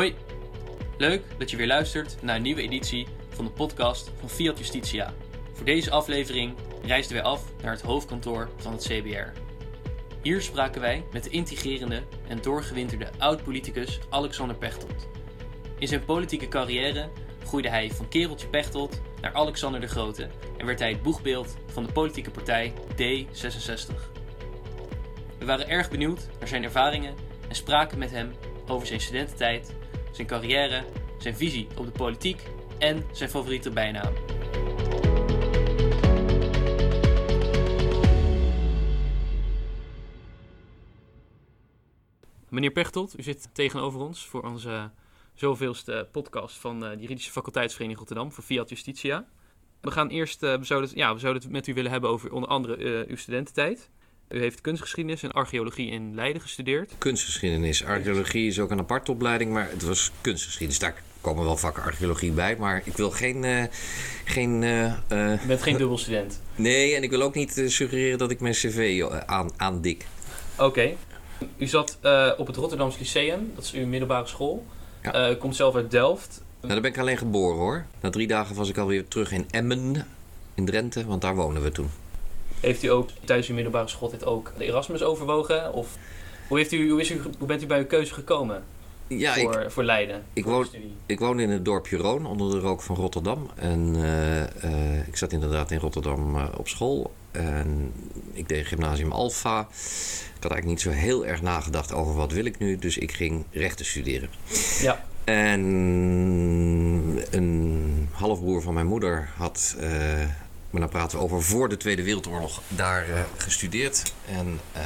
Hoi, leuk dat je weer luistert naar een nieuwe editie van de podcast van Fiat Justitia. Voor deze aflevering reisden wij af naar het hoofdkantoor van het CBR. Hier spraken wij met de integrerende en doorgewinterde oud-politicus Alexander Pechtold. In zijn politieke carrière groeide hij van Kereltje Pechtold naar Alexander de Grote en werd hij het boegbeeld van de politieke partij D66. We waren erg benieuwd naar zijn ervaringen en spraken met hem over zijn studententijd, zijn carrière, zijn visie op de politiek en zijn favoriete bijnaam. Meneer Pechtold, u zit tegenover ons voor onze zoveelste podcast van eh, de Juridische Faculteitsvereniging Rotterdam voor Fiat Justitia. We gaan eerst, we, zouden, ja, we zouden het met u willen hebben over onder andere uh, uw studententijd. U heeft kunstgeschiedenis en archeologie in Leiden gestudeerd. Kunstgeschiedenis. Archeologie is ook een aparte opleiding, maar het was kunstgeschiedenis. Daar komen wel vakken archeologie bij, maar ik wil geen... Uh, geen uh, U bent geen dubbelstudent? nee, en ik wil ook niet suggereren dat ik mijn cv aan, aandik. Oké. Okay. U zat op het Rotterdams Lyceum, dat is uw middelbare school. Ja. komt zelf uit Delft. Nou, daar ben ik alleen geboren hoor. Na drie dagen was ik alweer terug in Emmen, in Drenthe, want daar wonen we toen. Heeft u ook tijdens uw middelbare schooltijd ook de Erasmus overwogen? Of hoe, heeft u, hoe, is u, hoe bent u bij uw keuze gekomen ja, voor, ik, voor Leiden? Ik, woon, ik woon in het dorpje Roon, onder de rook van Rotterdam. En uh, uh, ik zat inderdaad in Rotterdam uh, op school. En ik deed gymnasium Alpha. Ik had eigenlijk niet zo heel erg nagedacht over wat wil ik nu. Dus ik ging rechten studeren. Ja. En een halfbroer van mijn moeder had maar dan praten we over voor de Tweede Wereldoorlog daar uh, gestudeerd. En uh,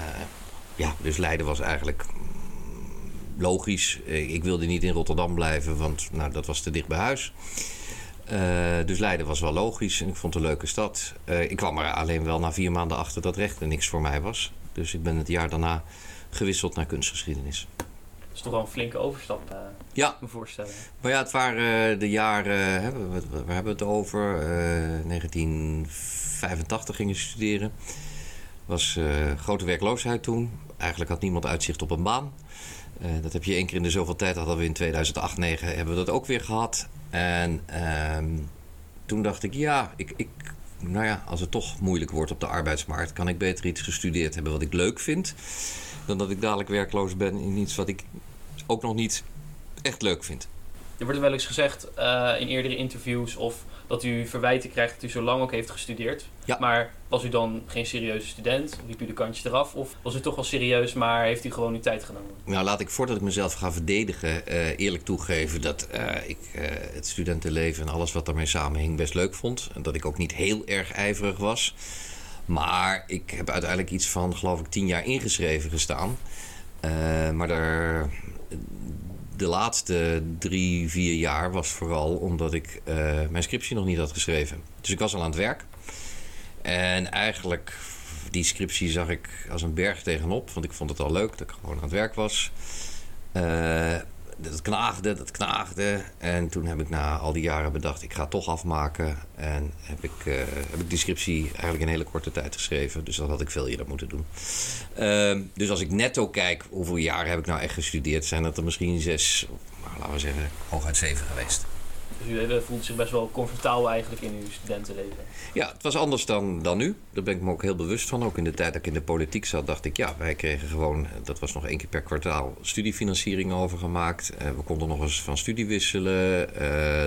ja, dus Leiden was eigenlijk mm, logisch. Eh, ik wilde niet in Rotterdam blijven, want nou, dat was te dicht bij huis. Dus Leiden was wel logisch en ik vond het een leuke stad. ik kwam er alleen wel na vier maanden achter dat rechten niks voor mij was. Dus ik ben het jaar daarna gewisseld naar kunstgeschiedenis is toch wel een flinke overstap, uh, ja. me voorstellen. Maar ja, het waren uh, de jaren, hè, we, we, hebben het over, uh, 1985 gingen studeren. was grote werkloosheid toen. Eigenlijk had niemand uitzicht op een baan. dat heb je één keer in de zoveel tijd, hadden we in 2008, 2009 hebben we dat ook weer gehad. En ehm, toen dacht ik, ja, ik, ik, nou ja, als het toch moeilijk wordt op de arbeidsmarkt, kan ik beter iets gestudeerd hebben wat ik leuk vind dan dat ik dadelijk werkloos ben in iets wat ik ook nog niet echt leuk vind. Er wordt wel eens gezegd uh, in eerdere interviews of dat u verwijten krijgt dat u zo lang ook heeft gestudeerd. Ja. Maar was u dan geen serieuze student? Liep u de kantjes eraf? Of was u toch wel serieus, maar heeft u gewoon uw tijd genomen? Nou, laat ik voordat ik mezelf ga verdedigen uh, eerlijk toegeven dat uh, ik het studentenleven en alles wat daarmee samenhing best leuk vond. En dat ik ook niet heel erg ijverig was. Maar ik heb uiteindelijk iets van, geloof ik, tien jaar ingeschreven gestaan. Uh, maar er, de laatste drie, vier jaar was vooral omdat ik uh, mijn scriptie nog niet had geschreven. Dus ik was al aan het werk. En eigenlijk, die scriptie zag ik als een berg tegenop. Want ik vond het al leuk dat ik gewoon aan het werk was. Uh, dat knaagde, dat knaagde. En toen heb ik na al die jaren bedacht, ik ga het toch afmaken. En heb ik, uh, heb ik die scriptie eigenlijk in hele korte tijd geschreven. Dus dat had ik veel eerder moeten doen. Uh, dus als ik netto kijk, hoeveel jaren heb ik nou echt gestudeerd? Zijn dat er misschien zes, nou, laten we zeggen, hooguit zeven geweest. Dus u voelt zich best wel comfortabel eigenlijk in uw studentenleven. Ja, het was anders dan, dan nu. Daar ben ik me ook heel bewust van. Ook in de tijd dat ik in de politiek zat, dacht ik... ja, wij kregen gewoon, dat was nog één keer per kwartaal... studiefinanciering overgemaakt. Uh, we konden nog eens van studie wisselen.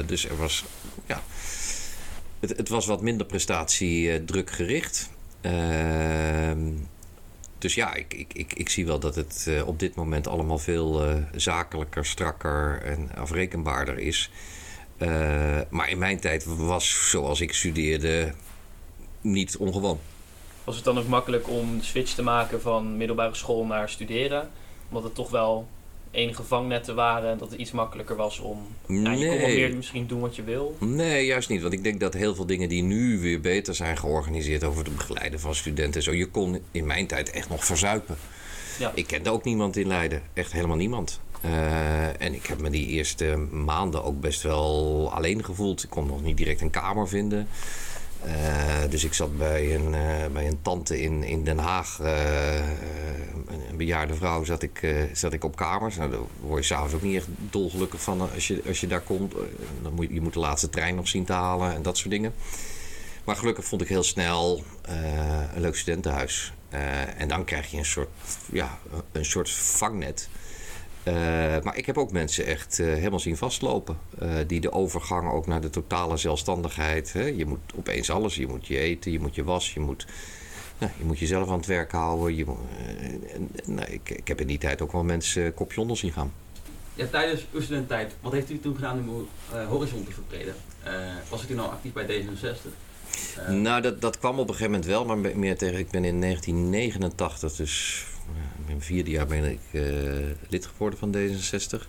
Dus er was, ja... Het, het was wat minder prestatiedruk gericht. Ehm, dus ja, ik, ik, ik, ik zie wel dat het op dit moment allemaal veel zakelijker, strakker en afrekenbaarder is. Uh, maar in mijn tijd was, zoals ik studeerde, niet ongewoon. Was het dan ook makkelijk om de switch te maken van middelbare school naar studeren? Omdat het toch wel enige vangnetten waren en dat het iets makkelijker was om... Nee. Nou, je kon meer misschien doen wat je wil. Nee, juist niet. Want ik denk dat heel veel dingen die nu weer beter zijn georganiseerd... over het begeleiden van studenten zo... je kon in mijn tijd echt nog verzuipen. Ja. Ik kende ook niemand in Leiden. Echt helemaal niemand. Uh, en ik heb me die eerste maanden ook best wel alleen gevoeld. Ik kon nog niet direct een kamer vinden. dus ik zat bij een, bij een tante in, in Den Haag, een bejaarde vrouw, zat ik, zat ik op kamers. Nou, daar word je s'avonds ook niet echt dolgelukkig van als je, als je daar komt. dan moet, je moet de laatste trein nog zien te halen en dat soort dingen. Maar gelukkig vond ik heel snel een leuk studentenhuis. en dan krijg je een soort, ja, een soort vangnet. Uh, maar ik heb ook mensen echt uh, helemaal zien vastlopen. Uh, die de overgang ook naar de totale zelfstandigheid. Hè? Je moet opeens alles. Je moet je eten, je moet je was, je moet, nou, je moet jezelf aan het werk houden. Je moet, nou, ik, ik, heb in die tijd ook wel mensen kopje onder zien gaan. Ja, tijdens uw studententijd, wat heeft u toen gedaan om uw horizon te verbreden? was u toen al actief bij D66? nou, dat, dat kwam op een gegeven moment wel, maar meer tegen. Ik ben in 1989, dus mijn vierde jaar ben ik uh, lid geworden van D66.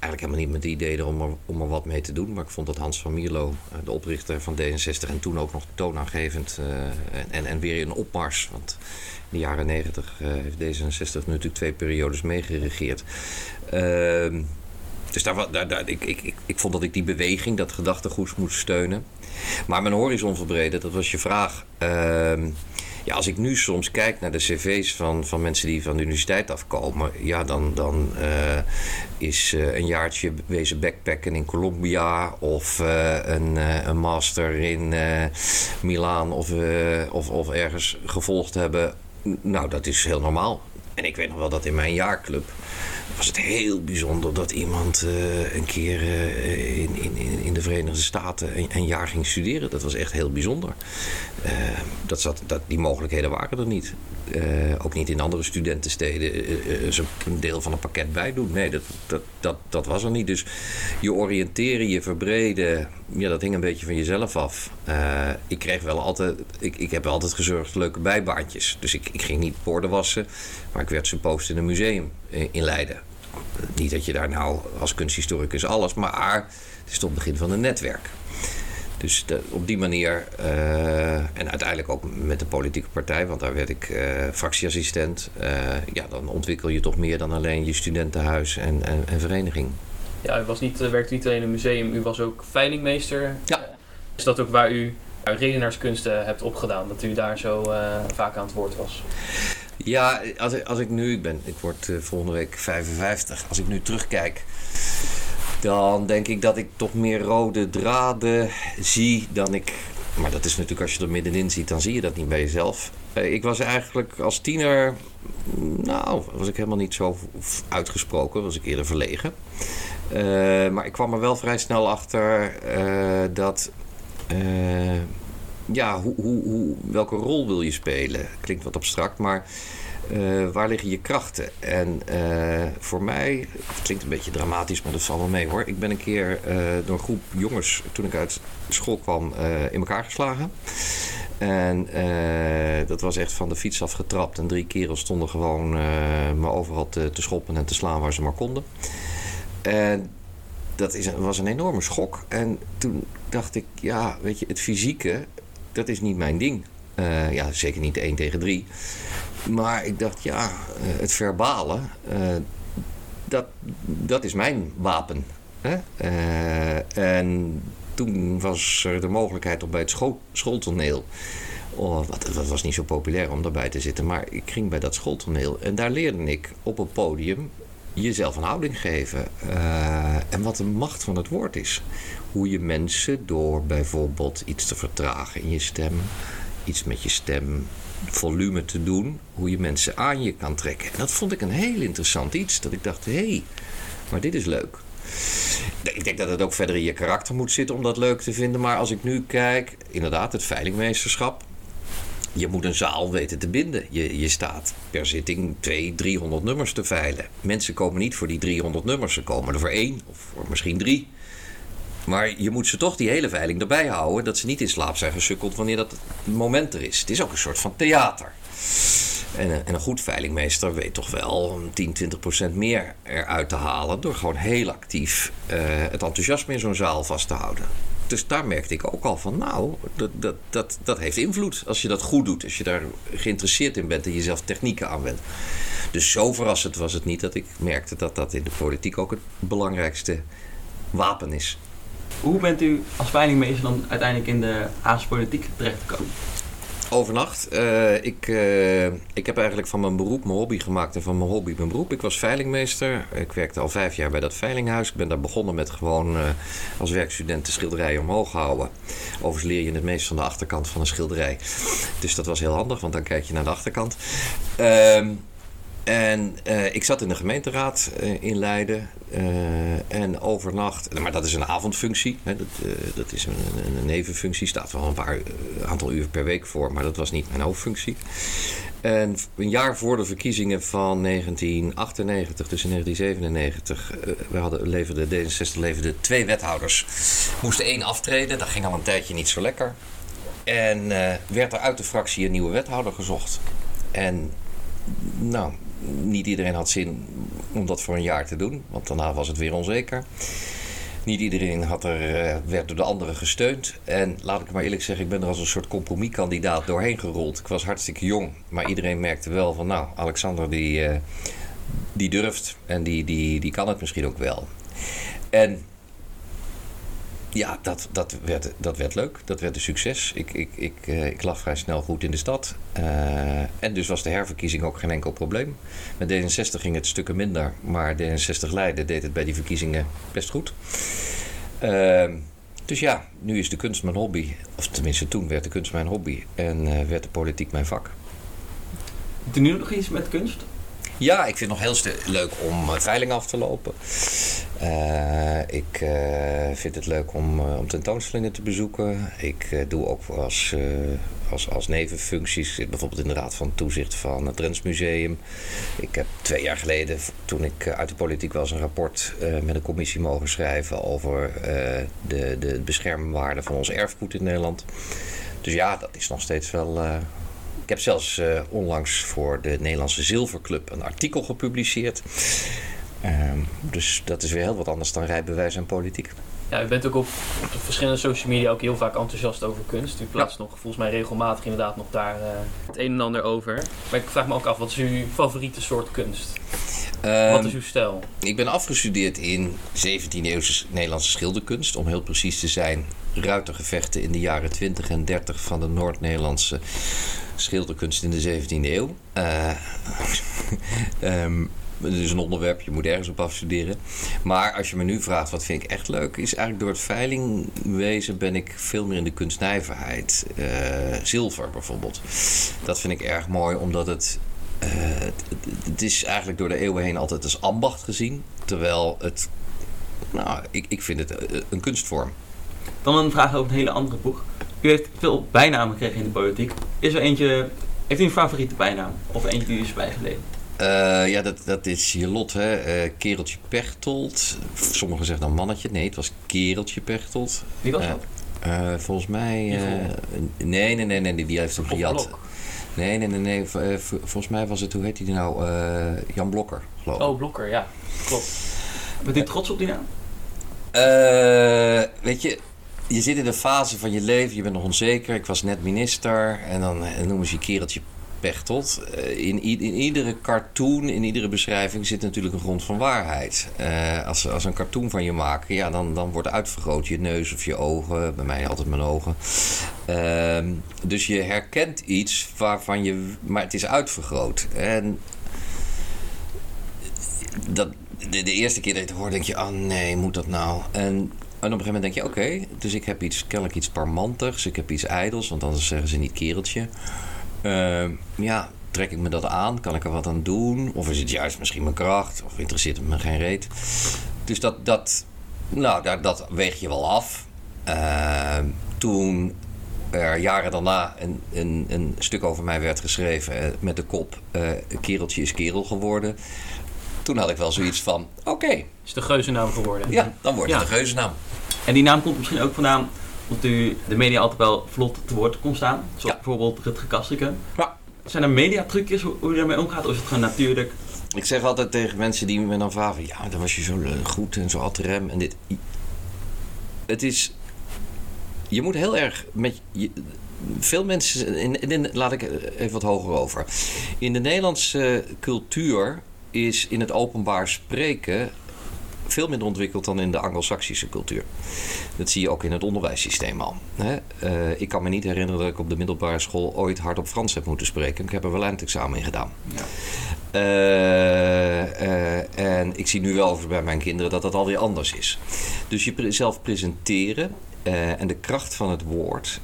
Eigenlijk helemaal niet met het idee om er, om er wat mee te doen. Maar ik vond dat Hans van Mierlo, eh, de oprichter van D66... en toen ook nog toonaangevend uh, en, en weer in opmars. Want in de jaren negentig heeft D66 natuurlijk twee periodes meegeregeerd. Ehm, dus daar, ik, ik, ik vond dat ik die beweging, dat gedachtegoed moest steunen. Maar mijn horizon verbreden, dat was je vraag. Ehm, ja, als ik nu soms kijk naar de cv's van, van mensen die van de universiteit afkomen, ja, dan, dan uh, is uh, een jaartje wezen backpacken in Colombia of uh, een, een master in Milaan of, of, of ergens gevolgd hebben. Nou, dat is heel normaal. En ik weet nog wel dat in mijn jaarclub was het heel bijzonder dat iemand uh, een keer uh, in, in, in de Verenigde Staten een, jaar ging studeren. Dat was echt heel bijzonder. Uh, dat zat, dat, die mogelijkheden waren er niet. ook niet in andere studentensteden ze een deel van een pakket bij doen. Nee, dat, dat, dat, dat was er niet. Dus je oriënteren, je verbreden, ja, dat hing een beetje van jezelf af. ik kreeg wel altijd, ik, ik heb altijd gezorgd voor leuke bijbaantjes. Dus ik, ik ging niet borden wassen, maar ik werd post in een museum in Leiden. Niet dat je daar nou als kunsthistoricus alles, maar het is toch het begin van een netwerk. Dus de, op die manier, uh, en uiteindelijk ook met de politieke partij, want daar werd ik uh, fractieassistent. Uh, ja, dan ontwikkel je toch meer dan alleen je studentenhuis en, en, en vereniging. Ja, u was niet, werkte niet alleen in een museum, u was ook veilingmeester. Ja. Is dat ook waar u redenaarskunsten hebt opgedaan, dat u daar zo vaak aan het woord was? Ja, als ik, als ik nu, ik, ben, ik word uh, volgende week 55, als ik nu terugkijk, dan denk ik dat ik toch meer rode draden zie dan ik. Maar dat is natuurlijk als je er middenin ziet, dan zie je dat niet bij jezelf. Uh, ik was eigenlijk als tiener, nou, was ik helemaal niet zo uitgesproken, was ik eerder verlegen. Uh, maar ik kwam er wel vrij snel achter dat ja, hoe, hoe, hoe, welke rol wil je spelen? Klinkt wat abstract, maar uh, waar liggen je krachten? En uh, voor mij, het klinkt een beetje dramatisch, maar dat valt wel mee hoor. Ik ben een keer uh, door een groep jongens, toen ik uit school kwam, in elkaar geslagen. En dat was echt van de fiets afgetrapt. En drie kerels stonden gewoon me overal te, te schoppen en te slaan waar ze maar konden. En dat is, was een enorme schok. En toen dacht ik, ja, weet je, het fysieke, dat is niet mijn ding. Ja, zeker niet 1 tegen 3. Maar ik dacht, ja, uh, het verbale, uh, dat, dat is mijn wapen. Hè? en toen was er de mogelijkheid om bij het school, schooltoneel. Oh, wat, dat was niet zo populair om daarbij te zitten, maar ik ging bij dat schooltoneel. En daar leerde ik op een podium jezelf een houding geven. en wat de macht van het woord is hoe je mensen door bijvoorbeeld iets te vertragen in je stem, iets met je stem volume te doen, hoe je mensen aan je kan trekken. En dat vond ik een heel interessant iets. Dat ik dacht, hé, hey, maar dit is leuk. Ik denk dat het ook verder in je karakter moet zitten om dat leuk te vinden. Maar als ik nu kijk, inderdaad, het veilingmeesterschap. Je moet een zaal weten te binden. Je, je staat per zitting 200, 300 nummers te veilen. Mensen komen niet voor die 300 nummers. Ze komen er voor één of voor misschien drie. Maar je moet ze toch die hele veiling erbij houden. Dat ze niet in slaap zijn gesukkeld wanneer dat moment er is. Het is ook een soort van theater. En, en een goed veilingmeester weet toch wel 10, 20 procent meer eruit te halen. Door gewoon heel actief uh, het enthousiasme in zo'n zaal vast te houden. Dus daar merkte ik ook al van, nou, dat, dat, dat, dat heeft invloed als je dat goed doet. Als je daar geïnteresseerd in bent en jezelf technieken aanwendt. Dus zo verrassend was het niet dat ik merkte dat dat in de politiek ook het belangrijkste wapen is. Hoe bent u als veilingmeester dan uiteindelijk in de Haagse politiek terechtgekomen? Overnacht. Uh, ik, uh, ik heb eigenlijk van mijn beroep mijn hobby gemaakt en van mijn hobby mijn beroep. Ik was veilingmeester. Ik werkte al vijf jaar bij dat veilinghuis. Ik ben daar begonnen met gewoon uh, als werkstudent de schilderijen omhoog houden. Overigens leer je het meest van de achterkant van een schilderij. Dus dat was heel handig, want dan kijk je naar de achterkant. Ehm, en uh, ik zat in de gemeenteraad uh, in Leiden. Uh, en overnacht, maar dat is een avondfunctie. Hè, dat, dat is een, een, nevenfunctie. Staat wel een paar aantal uur per week voor, maar dat was niet mijn hoofdfunctie. En een jaar voor de verkiezingen van 1998, dus in 1997, we hadden, leverde, D66 leverde twee wethouders. Moesten één aftreden, dat ging al een tijdje niet zo lekker. En werd er uit de fractie een nieuwe wethouder gezocht. En nou, niet iedereen had zin om dat voor een jaar te doen, want daarna was het weer onzeker. Niet iedereen had er, werd door de anderen gesteund. En laat ik maar eerlijk zeggen, ik ben er als een soort compromiskandidaat doorheen gerold. Ik was hartstikke jong, maar iedereen merkte wel van, nou, Alexander die, die durft en die, die, die kan het misschien ook wel. En ja, dat, dat, werd, dat werd leuk. Dat werd een succes. Ik, ik, ik, uh, ik lag vrij snel goed in de stad. Uh, en dus was de herverkiezing ook geen enkel probleem. Met D66 ging het stukken minder. Maar D66 Leiden deed het bij die verkiezingen best goed. Uh, dus ja, nu is de kunst mijn hobby. Of tenminste, toen werd de kunst mijn hobby. En werd de politiek mijn vak. Doe nu nog iets met kunst? Ja, ik vind het nog heel leuk om veiling af te lopen. Uh, ik uh, vind het leuk om, om tentoonstellingen te bezoeken. Ik doe ook als, als, als nevenfuncties, zit bijvoorbeeld in de Raad van Toezicht van het Drents Museum. Ik heb twee jaar geleden, toen ik uit de politiek was, een rapport met een commissie mogen schrijven over de, de beschermwaarde van ons erfgoed in Nederland. Dus ja, dat is nog steeds wel ik heb zelfs uh, onlangs voor de Nederlandse Zilverclub een artikel gepubliceerd. Uh, dus dat is weer heel wat anders dan rijbewijs en politiek. Ja, u bent ook op, op verschillende social media ook heel vaak enthousiast over kunst. U plaatst ja. nog volgens mij regelmatig inderdaad nog daar uh, het een en ander over. Maar ik vraag me ook af, wat is uw favoriete soort kunst? Um, wat is uw stijl? Ik ben afgestudeerd in 17e-eeuwse Nederlandse schilderkunst. Om heel precies te zijn, ruitergevechten in de jaren 20 en 30 van de Noord-Nederlandse schilderkunst in de 17e eeuw. Uh, um, het is een onderwerp, je moet ergens op afstuderen. Maar als je me nu vraagt wat vind ik echt leuk, is eigenlijk door het veilingwezen ben ik veel meer in de kunstnijverheid. Uh, zilver bijvoorbeeld. Dat vind ik erg mooi, omdat het, uh, het, het, is eigenlijk door de eeuwen heen altijd als ambacht gezien. Terwijl het, nou, ik, ik vind het een kunstvorm. Dan een vraag over een hele andere boek. U heeft veel bijnamen gekregen in de politiek. Is er eentje, heeft u een favoriete bijnaam? Of eentje die u is bijgebleven? Uh, ja, dat, dat is je lot, hè. Uh, kereltje Pechtold. Sommigen zeggen dan mannetje. Nee, het was Kereltje Pechtold. Wie was dat? Uh, volgens mij... nee, nee, nee, nee, die heeft hem gejat. Nee, nee, nee, nee. volgens mij was het, hoe heet hij nou? Jan Blokker, geloof ik. Oh, Blokker, ja. Klopt. Bent u trots op die naam? weet je, je zit in een fase van je leven, je bent nog onzeker. Ik was net minister en dan noemen ze je kereltje Pechtold. In, in, iedere cartoon, in iedere beschrijving zit natuurlijk een grond van waarheid. Uh, als, als een cartoon van je maken, ja, dan, dan wordt uitvergroot je neus of je ogen. Bij mij altijd mijn ogen. Uh, dus je herkent iets waarvan je. Maar het is uitvergroot. En dat, de, eerste keer dat je het hoort, denk je: oh nee, moet dat nou? En en op een gegeven moment denk je, oké, dus ik heb iets, kennelijk iets parmantigs, ik heb iets ijdels, want anders zeggen ze niet kereltje. Uh, ja, trek ik me dat aan? Kan ik er wat aan doen? Of is het juist misschien mijn kracht? Of interesseert het me geen reet? Dus dat, dat, nou, dat, dat weeg je wel af. Uh, toen er jaren daarna een, een, een stuk over mij werd geschreven eh, met de kop: uh, Kereltje is kerel geworden. Toen had ik wel zoiets van: oké. Okay. Is de geuzennaam geworden? Ja, dan wordt het ja. de geuzennaam. En die naam komt misschien ook vandaan omdat u de media altijd wel vlot te woord kon staan. Zoals ja. bijvoorbeeld Rutger Kastriken. Ja. Zijn er mediatrucjes hoe, hoe je daarmee omgaat? Of is het gewoon natuurlijk? Ik zeg altijd tegen mensen die me dan vragen... Ja, dan was je zo goed en zo ad rem en dit. Het is... Je moet heel erg met... Je, veel mensen... In, in, laat ik even wat hoger over. In de Nederlandse cultuur is in het openbaar spreken veel minder ontwikkeld dan in de Anglo-Saxische cultuur. Dat zie je ook in het onderwijssysteem al. Hè? Eh, ik kan me niet herinneren dat ik op de middelbare school ooit hardop Frans heb moeten spreken. Ik heb er wel eindexamen in gedaan. Ja. Eh, eh, en ik zie nu wel bij mijn kinderen dat dat alweer anders is. Dus jezelf presenteren en de kracht van het woord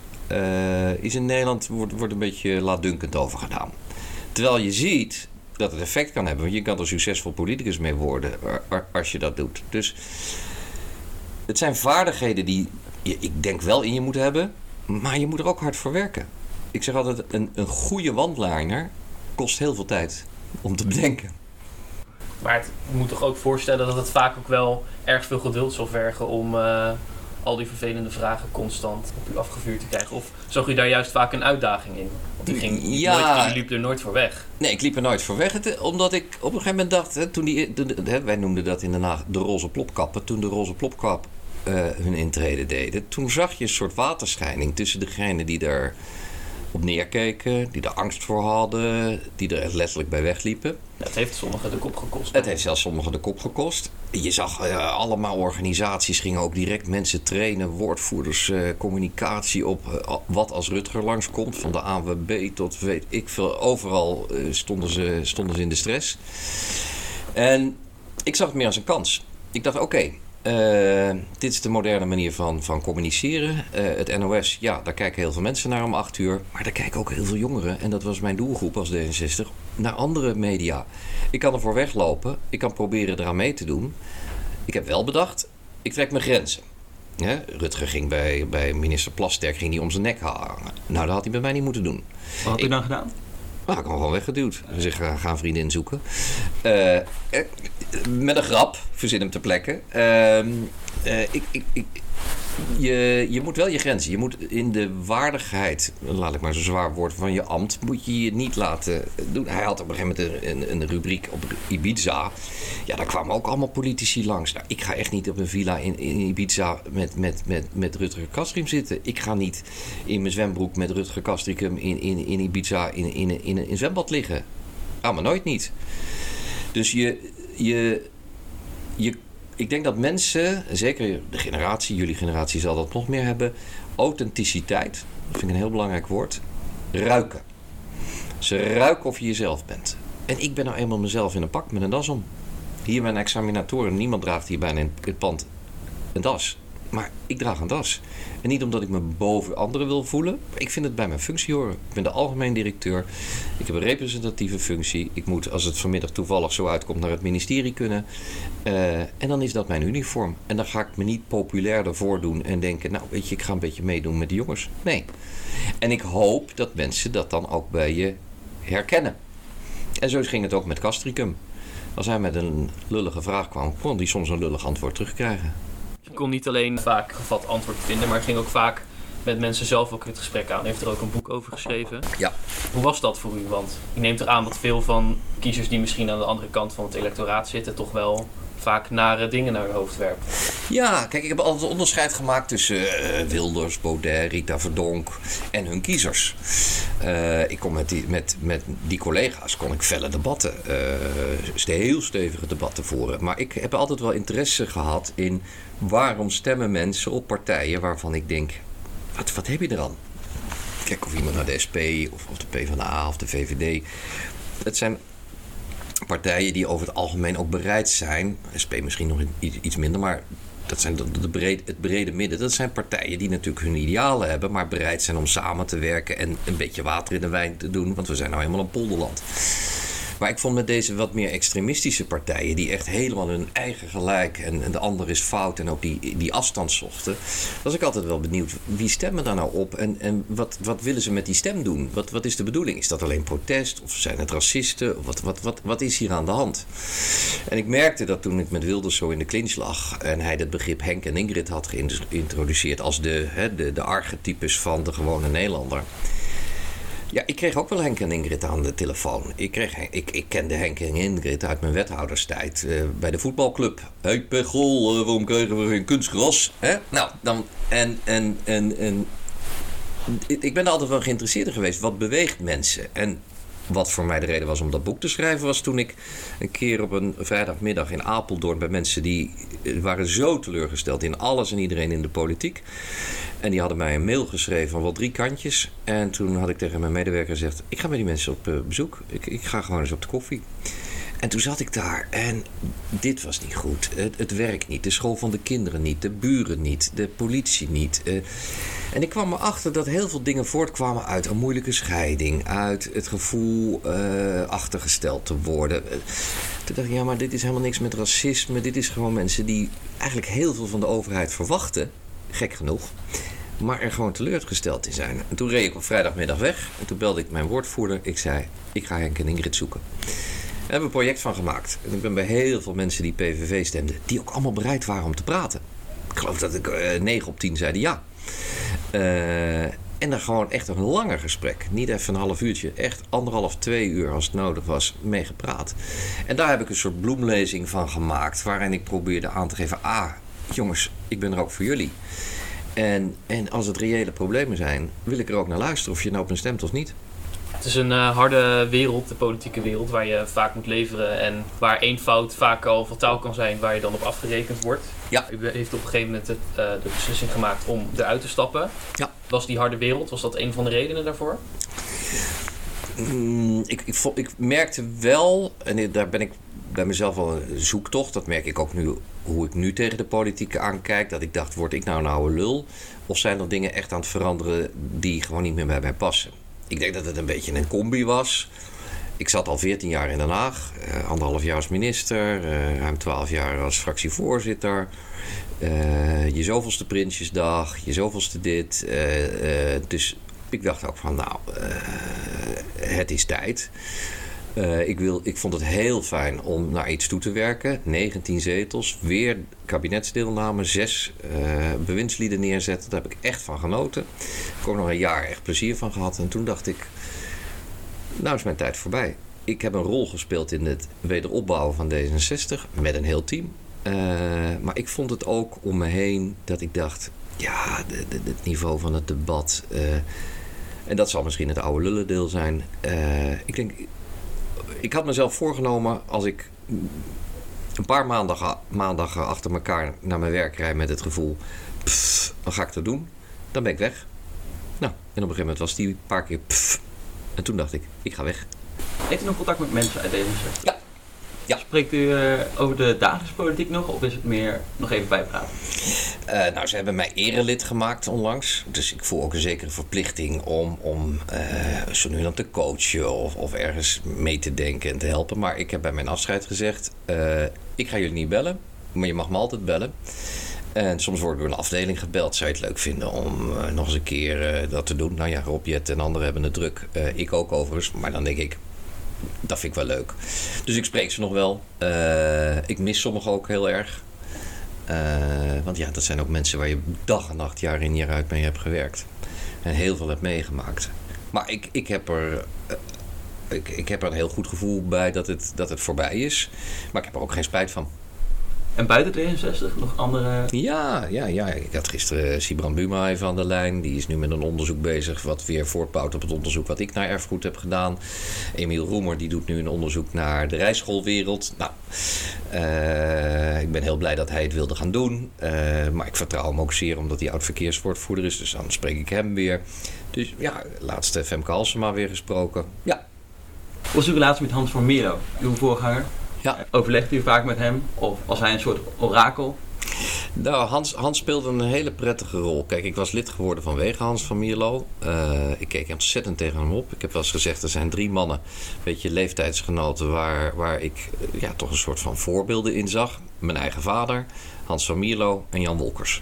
is in Nederland wordt, wordt een beetje laatdunkend over gedaan. Terwijl je ziet dat het effect kan hebben. Want je kan er succesvol politicus mee worden als je dat doet. Dus het zijn vaardigheden die je, ik denk wel in je moet hebben, maar je moet er ook hard voor werken. Ik zeg altijd, een, een goede wandliner kost heel veel tijd om te bedenken. Maar het moet toch ook voorstellen dat het vaak ook wel erg veel geduld zal vergen om uh, al die vervelende vragen constant op u afgevuurd te krijgen? Of zag u daar juist vaak een uitdaging in? Want u, ging ja, nooit, u liep er nooit voor weg. Nee, ik liep er nooit voor weg. Het, omdat ik op een gegeven moment dacht, hè, toen die, hè, wij noemden dat in Den Haag de roze plopkappen. Toen de roze plopkap uh, hun intrede deden, toen zag je een soort waterschijning tussen degenen die er op neerkeken, die er angst voor hadden, die er letterlijk bij wegliepen. het heeft sommigen de kop gekost. Het heeft zelfs sommigen de kop gekost. Je zag uh, allemaal organisaties gingen ook direct mensen trainen, woordvoerders, uh, communicatie op uh, wat als Rutger langskomt, van de AWB tot weet ik veel. Overal stonden, ze, stonden ze in de stress. En ik zag het meer als een kans. Ik dacht, oké, uh, dit is de moderne manier van, van communiceren. Uh, het NOS, ja, daar kijken heel veel mensen naar om acht uur. Maar daar kijken ook heel veel jongeren, en dat was mijn doelgroep als D66, naar andere media. Ik kan ervoor weglopen, ik kan proberen eraan mee te doen. Ik heb wel bedacht, ik trek mijn grenzen. Rutger ging bij, bij minister Plasterk ging die om zijn nek hangen. Nou, dat had hij bij mij niet moeten doen. Wat had hij dan gedaan? Nou, ik hem gewoon weggeduwd. Zeg, ga een vriendin zoeken. Uh, met een grap, verzin hem ter plekke. Uh, ik, ik, ik, je, je moet wel je grenzen. Je moet in de waardigheid, laat ik maar zo zwaar woord, van je ambt, moet je je niet laten doen. Hij had op een gegeven moment een, een, rubriek op Ibiza. Ja, daar kwamen ook allemaal politici langs. Nou, ik ga echt niet op een villa in, Ibiza met, met, met, met Rutger Kastrikum zitten. Ik ga niet in mijn zwembroek met Rutger Kastrikum in, in, in Ibiza in, in, in, in zwembad liggen. Ah, maar nooit niet. Dus je, je, je ik denk dat mensen, zeker de generatie, jullie generatie zal dat nog meer hebben, authenticiteit, dat vind ik een heel belangrijk woord, ruiken. Ze ruiken of je jezelf bent. En ik ben nou eenmaal mezelf in een pak met een das om. Hier mijn examinatoren, niemand draagt hier bijna in het pand een das. Maar ik draag een das. En niet omdat ik me boven anderen wil voelen. Ik vind het bij mijn functie horen. Ik ben de algemeen directeur. Ik heb een representatieve functie. Ik moet, als het vanmiddag toevallig zo uitkomt, naar het ministerie kunnen. Uh, en dan is dat mijn uniform. En dan ga ik me niet populair ervoor doen en denken: Nou, weet je, ik ga een beetje meedoen met de jongens. Nee. En ik hoop dat mensen dat dan ook bij je herkennen. En zo ging het ook met Castricum. Als hij met een lullige vraag kwam, kon hij soms een lullig antwoord terugkrijgen. Kon niet alleen vaak gevat antwoord vinden, maar ging ook vaak met mensen zelf ook het gesprek aan. heeft er ook een boek over geschreven. Ja. Hoe was dat voor u? Want ik neem eraan dat veel van kiezers die misschien aan de andere kant van het electoraat zitten, toch wel vaak nare dingen naar hun hoofd werpen. Ja, kijk, ik heb altijd onderscheid gemaakt tussen uh, Wilders, Baudet, Rita Verdonk en hun kiezers. Uh, ik kon met die, met, met die collega's kon ik felle debatten, uh, heel stevige debatten voeren. Maar ik heb altijd wel interesse gehad in waarom stemmen mensen op partijen waarvan ik denk, wat, wat heb je er aan? Kijk of iemand naar de SP of, of de PvdA of de VVD. Het zijn partijen die over het algemeen ook bereid zijn, SP misschien nog iets minder, maar dat zijn de, de breed, het brede midden. Dat zijn partijen die natuurlijk hun idealen hebben, maar bereid zijn om samen te werken en een beetje water in de wijn te doen, want we zijn nou helemaal een polderland. Maar ik vond met deze wat meer extremistische partijen, die echt helemaal hun eigen gelijk en, en de ander is fout en ook die, die afstand zochten, was ik altijd wel benieuwd wie stemmen daar nou op en, en wat, wat willen ze met die stem doen? Wat, wat is de bedoeling? Is dat alleen protest of zijn het racisten? Wat, wat, wat, wat is hier aan de hand? En ik merkte dat toen ik met Wilders zo in de clinch lag en hij het begrip Henk en Ingrid had geïntroduceerd als de, hè, de, de archetypes van de gewone Nederlander. Ja, ik kreeg ook wel Henk en Ingrid aan de telefoon. Ik, kreeg, ik, ik kende Henk en Ingrid uit mijn wethouderstijd uh, bij de voetbalclub. Hé hey, Pechol, uh, waarom krijgen we geen kunstgras? Hè? Nou, dan, en, en, en, en ik ben altijd wel geïnteresseerd geweest. Wat beweegt mensen? En wat voor mij de reden was om dat boek te schrijven, was toen ik een keer op een vrijdagmiddag in Apeldoorn bij mensen die eh, waren zo teleurgesteld in alles en iedereen in de politiek. En die hadden mij een mail geschreven van wel drie kantjes. En toen had ik tegen mijn medewerker gezegd: Ik ga met die mensen op uh, bezoek. Ik, ik ga gewoon eens op de koffie. En toen zat ik daar en dit was niet goed. Het, het werk niet, de school van de kinderen niet, de buren niet, de politie niet. Uh, en ik kwam erachter dat heel veel dingen voortkwamen uit een moeilijke scheiding, uit het gevoel uh, achtergesteld te worden. Toen dacht ik, ja, maar dit is helemaal niks met racisme. Dit is gewoon mensen die eigenlijk heel veel van de overheid verwachten, gek genoeg, maar er gewoon teleurgesteld in zijn. En toen reed ik op vrijdagmiddag weg en toen belde ik mijn woordvoerder. Ik zei, ik ga Henk en Ingrid zoeken. Daar hebben we een project van gemaakt. En ik ben bij heel veel mensen die PVV stemden, die ook allemaal bereid waren om te praten. Ik geloof dat ik uh, 9 op 10 zeiden ja. Uh, en dan gewoon echt een langer gesprek. Niet even een half uurtje. Echt anderhalf, twee uur als het nodig was mee gepraat. En daar heb ik een soort bloemlezing van gemaakt. Waarin ik probeerde aan te geven. Ah, jongens, ik ben er ook voor jullie. En, en als het reële problemen zijn, wil ik er ook naar luisteren. Of je nou op een stemt of niet. Het is een uh, harde wereld, de politieke wereld, waar je vaak moet leveren. En waar één fout vaak al fataal kan zijn, waar je dan op afgerekend wordt. Ja. U heeft op een gegeven moment het, uh, de beslissing gemaakt om eruit te stappen. Ja. Was die harde wereld, was dat een van de redenen daarvoor? Mm, ik, ik, ik, merkte wel, en daar ben ik bij mezelf wel een zoektocht. Dat merk ik ook nu, hoe ik nu tegen de politiek aankijk. Dat ik dacht, word ik nou een oude lul? Of zijn er dingen echt aan het veranderen die gewoon niet meer bij mij passen? Ik denk dat het een beetje een combi was. Ik zat al 14 jaar in Den Haag, uh, anderhalf jaar als minister, uh, ruim 12 jaar als fractievoorzitter. Uh, je zoveelste Prinsjesdag, je zoveelste dit. dus ik dacht ook van, nou, het is tijd. Ik, wil, ik vond het heel fijn om naar iets toe te werken. 19 zetels, weer kabinetsdeelname, zes bewindslieden neerzetten. Daar heb ik echt van genoten. Ik heb ook nog een jaar echt plezier van gehad. En toen dacht ik, nou is mijn tijd voorbij. Ik heb een rol gespeeld in het wederopbouwen van D66 met een heel team. Uh, maar ik vond het ook om me heen dat ik dacht: ja, het niveau van het debat. En dat zal misschien het oude lullendeel zijn. Ik denk, ik had mezelf voorgenomen als ik een paar maandagen, maandagen achter elkaar naar mijn werk rijd met het gevoel: pff, dan ga ik dat doen. Dan ben ik weg. Nou, en op een gegeven moment was die een paar keer pff, en toen dacht ik, ik ga weg. Heeft u nog contact met mensen uit D66? Ja. Ja. Spreekt u uh, over de dagelijkse politiek nog of is het meer nog even bijpraten? Uh, nou, ze hebben mij erelid gemaakt onlangs. Dus ik voel ook een zekere verplichting om, om uh, zo nu dan te coachen of, of ergens mee te denken en te helpen. Maar ik heb bij mijn afscheid gezegd, ik ga jullie niet bellen, maar je mag me altijd bellen. En soms word ik door een afdeling gebeld. Zou je het leuk vinden om nog eens een keer dat te doen? Nou ja, Rob, Jet en anderen hebben het druk. Ik ook overigens. Maar dan denk ik, dat vind ik wel leuk. Dus ik spreek ze nog wel. ik mis sommigen ook heel erg. want ja, dat zijn ook mensen waar je dag en nacht, jaar in jaar uit mee hebt gewerkt. En heel veel hebt meegemaakt. Maar ik, ik heb er... ik, ik heb er een heel goed gevoel bij dat het, dat het voorbij is. Maar ik heb er ook geen spijt van. En buiten 62 nog andere... Ja, ja, ja. Ik had gisteren Sibran Buma even aan de lijn. Die is nu met een onderzoek bezig wat weer voortbouwt op het onderzoek wat ik naar erfgoed heb gedaan. Emiel Roemer die doet nu een onderzoek naar de rijschoolwereld. Nou, uh, ik ben heel blij dat hij het wilde gaan doen. Uh, maar ik vertrouw hem ook zeer omdat hij oud-verkeerswoordvoerder is. Dus dan spreek ik hem weer. Dus ja, laatste Femke Halsema weer gesproken. Ja. Was uw relatie met Hans van Mierlo, uw voorganger? Ja. Overlegt u vaak met hem? Of was hij een soort orakel? Nou, Hans, Hans speelde een hele prettige rol. Kijk, ik was lid geworden vanwege Hans van Mierlo. Uh, ik keek ontzettend tegen hem op. Ik heb wel eens gezegd, er zijn drie mannen, een beetje leeftijdsgenoten... waar, waar ik ja, toch een soort van voorbeelden in zag. Mijn eigen vader, Hans van Mierlo en Jan Wolkers.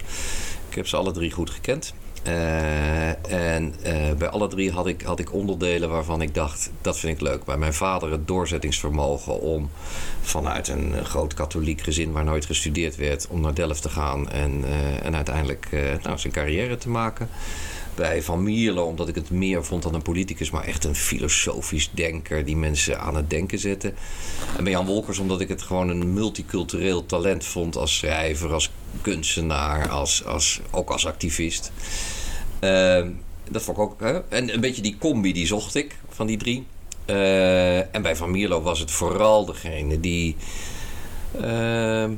Ik heb ze alle drie goed gekend. Uh, en uh, bij alle drie had ik, had ik onderdelen waarvan ik dacht, dat vind ik leuk. Bij mijn vader het doorzettingsvermogen om vanuit een groot katholiek gezin waar nooit gestudeerd werd, om naar Delft te gaan en, uh, en uiteindelijk nou, zijn carrière te maken. Bij Van Mierlo, omdat ik het meer vond dan een politicus, maar echt een filosofisch denker die mensen aan het denken zette. En bij Jan Wolkers, omdat ik het gewoon een multicultureel talent vond als schrijver, als kunstenaar, als, als, ook als activist. Uh, dat vond ik ook. Hè? En een beetje die combi die zocht ik van die drie. Eh, en bij Van Mierlo was het vooral degene die, eh,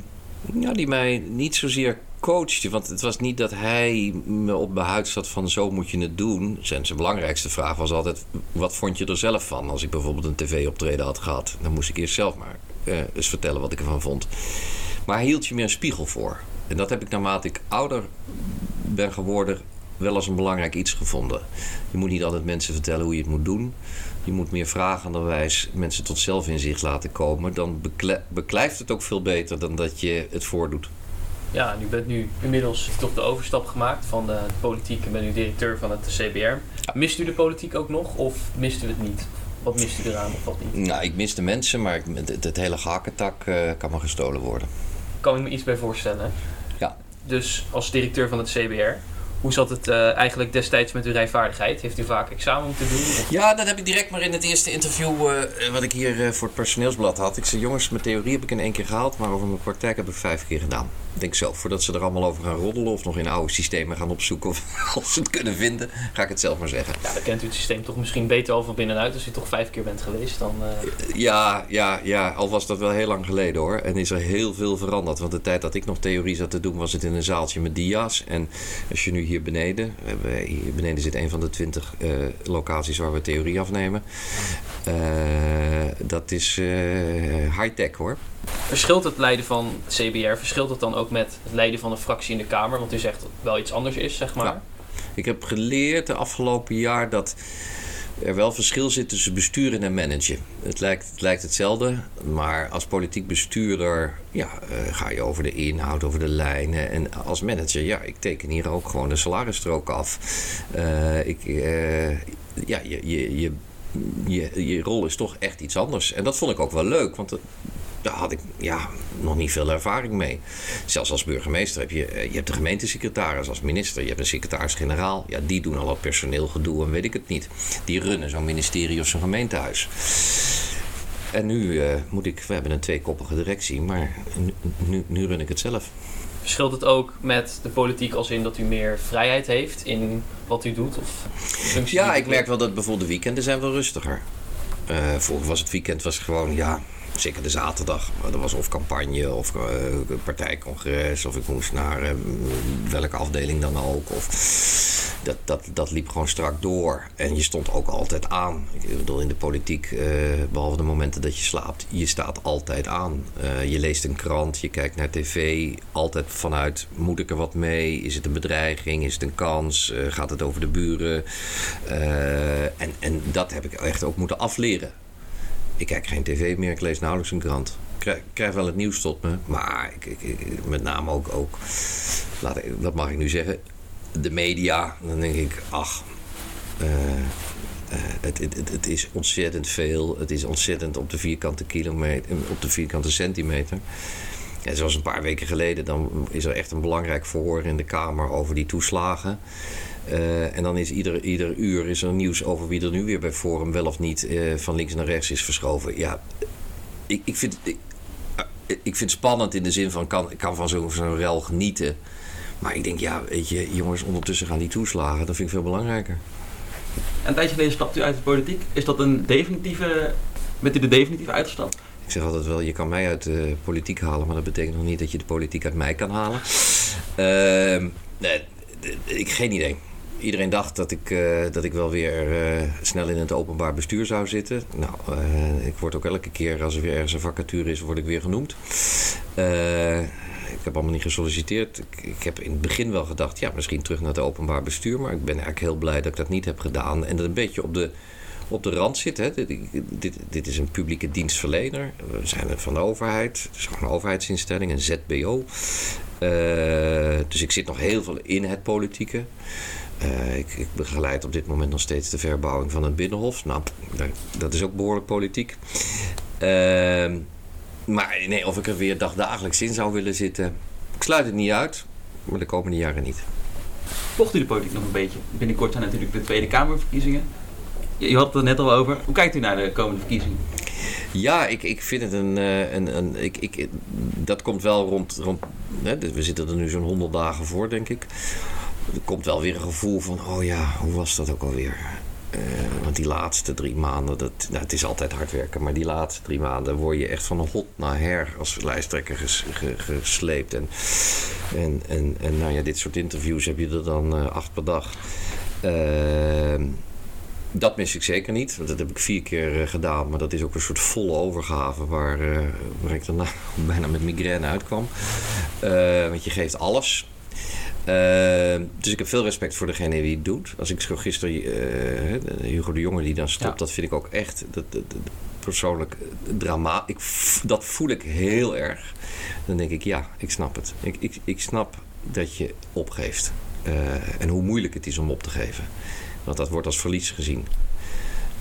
ja, die mij niet zozeer coachte. Want het was niet dat hij me op mijn huid zat van zo moet je het doen. Zijn, zijn belangrijkste vraag was altijd, wat vond je er zelf van? Als ik bijvoorbeeld een tv-optreden had gehad, dan moest ik eerst zelf maar uh, eens vertellen wat ik ervan vond. Maar hij hield je meer een spiegel voor. En dat heb ik naarmate ik ouder ben geworden wel als een belangrijk iets gevonden. Je moet niet altijd mensen vertellen hoe je het moet doen. Je moet meer vragenderwijs mensen tot zelfinzicht laten komen. Dan beklijft het ook veel beter dan dat je het voordoet. Ja, u bent nu inmiddels toch de overstap gemaakt van de politiek en bent nu directeur van het CBR. Mist u de politiek ook nog of mist u het niet? Wat mist u eraan of wat niet? Nou, ik mis de mensen, maar het, het hele gehakketak uh, kan me gestolen worden. Kan ik me iets bij voorstellen? Ja. Dus als directeur van het CBR, hoe zat het uh, eigenlijk destijds met uw rijvaardigheid? Heeft u vaak examen moeten doen? Of? Ja, dat heb ik direct maar in het eerste interview uh, wat ik hier uh, voor het personeelsblad had. Ik zei, jongens, mijn theorie heb ik in één keer gehaald, maar over mijn praktijk heb ik vijf keer gedaan. Ik denk zo, voordat ze er allemaal over gaan roddelen of nog in oude systemen gaan opzoeken of, of ze het kunnen vinden, ga ik het zelf maar zeggen. Ja, dan kent u het systeem toch misschien beter al van binnenuit als u toch vijf keer bent geweest dan... Ja, ja, ja, al was dat wel heel lang geleden hoor. En is er heel veel veranderd. Want de tijd dat ik nog theorie zat te doen, was het in een zaaltje met dia's. En als je nu hier beneden, hier beneden zit een van de twintig uh, locaties waar we theorie afnemen. Uh, dat is high-tech hoor. Verschilt het leiden van CBR, verschilt het dan ook met het leiden van een fractie in de Kamer? Want u zegt dat het wel iets anders is, zeg maar. Ik heb geleerd de afgelopen jaar dat er wel verschil zit tussen besturen en managen. Het lijkt, het lijkt hetzelfde, maar als politiek bestuurder ja, uh, ga je over de inhoud, over de lijnen. En als manager, ja, ik teken hier ook gewoon de salarisstrook af. Uh, ik, uh, ja, je, je, je, je, je rol is toch echt iets anders. En dat vond ik ook wel leuk, want daar had ik ja, nog niet veel ervaring mee. Zelfs als burgemeester heb je, je hebt de gemeentesecretaris, als minister, je hebt een secretaris-generaal. Ja, die doen al het personeelgedoe en weet ik het niet. Die runnen zo'n ministerie of zo'n gemeentehuis. En nu uh, moet ik, we hebben een tweekoppige directie, maar nu, nu run ik het zelf. Verschilt het ook met de politiek als in dat u meer vrijheid heeft in wat u doet? Of ja, ik merk wel dat bijvoorbeeld de weekenden zijn wel rustiger. Uh, vroeger was het weekend was gewoon, ja, zeker de zaterdag. Er was of campagne of uh, partijcongres of ik moest naar uh, welke afdeling dan ook. Of dat, dat, dat liep gewoon strak door. En je stond ook altijd aan. Ik bedoel, in de politiek, uh, behalve de momenten dat je slaapt, je staat altijd aan. je leest een krant, je kijkt naar tv, altijd vanuit moet ik er wat mee? Is het een bedreiging? Is het een kans? gaat het over de buren? en, en dat heb ik echt ook moeten afleren ik kijk geen tv meer, ik lees nauwelijks een krant. Ik krijg, wel het nieuws tot me, maar ik, ik, met name ook, ook laat wat mag ik nu zeggen, de media. Dan denk ik, ach, uh, uh, het, het, het, is ontzettend veel. Het is ontzettend op de vierkante kilometer, op de vierkante centimeter. En zoals een paar weken geleden, dan is er echt een belangrijk verhoor in de Kamer over die toeslagen. En dan is ieder, ieder uur is er nieuws over wie er nu weer bij Forum wel of niet van links naar rechts is verschoven. Ja, ik, ik, vind, ik, ik vind het spannend in de zin van kan, kan van zo'n zo rel genieten. Maar ik denk, ja, weet je, jongens, ondertussen gaan die toeslagen. Dat vind ik veel belangrijker. En een tijdje geleden stapt u uit de politiek. Is dat een definitieve. Bent u de definitieve uitgestapt? Ik zeg altijd wel, je kan mij uit de politiek halen, maar dat betekent nog niet dat je de politiek uit mij kan halen. Uh, nee, ik geen idee iedereen dacht dat ik, uh, dat ik wel weer uh, snel in het openbaar bestuur zou zitten. Nou, uh, ik word ook elke keer als er weer ergens een vacature is, word ik weer genoemd. ik heb allemaal niet gesolliciteerd. Ik, ik, heb in het begin wel gedacht, ja, misschien terug naar het openbaar bestuur. Maar ik ben eigenlijk heel blij dat ik dat niet heb gedaan. En dat een beetje op de, op de rand zit. Hè. Dit, dit, dit is een publieke dienstverlener. We zijn van de overheid. Het is gewoon een overheidsinstelling, een ZBO. dus ik zit nog heel veel in het politieke. Uh, ik, ik, begeleid op dit moment nog steeds de verbouwing van het Binnenhof. Nou, dat is ook behoorlijk politiek. Uh, maar nee, of ik er weer dagdagelijks in zou willen zitten, ik sluit het niet uit, maar de komende jaren niet. Volgt u de politiek nog een beetje? Binnenkort zijn natuurlijk de Tweede Kamerverkiezingen. Je had het er net al over. Hoe kijkt u naar de komende verkiezingen? Ja, ik, ik vind het een. Eh, een, een ik, ik, dat komt wel rond. rond hè, we zitten er nu zo'n 100 dagen voor, denk ik er komt wel weer een gevoel van, oh ja, hoe was dat ook alweer? Eh, want die laatste drie maanden, dat, nou, het is altijd hard werken, maar die laatste drie maanden word je echt van hot naar her als lijsttrekker ges, ge, gesleept. En, en, en, en nou ja, dit soort interviews heb je er dan uh, acht per dag. Uh, dat mis ik zeker niet, want dat heb ik vier keer uh, gedaan. Maar dat is ook een soort volle overgave waar, waar ik daarna bijna met migraine uitkwam. Want je geeft alles. Dus ik heb veel respect voor degene die het doet. Als ik zo gisteren Hugo de Jonge die dan stopt, ja. dat vind ik ook echt dat, dat, dat persoonlijk drama. Ik, dat voel ik heel erg. Dan denk ik, ja, ik snap het. Ik, ik, ik snap dat je opgeeft. en hoe moeilijk het is om op te geven. Want dat wordt als verlies gezien.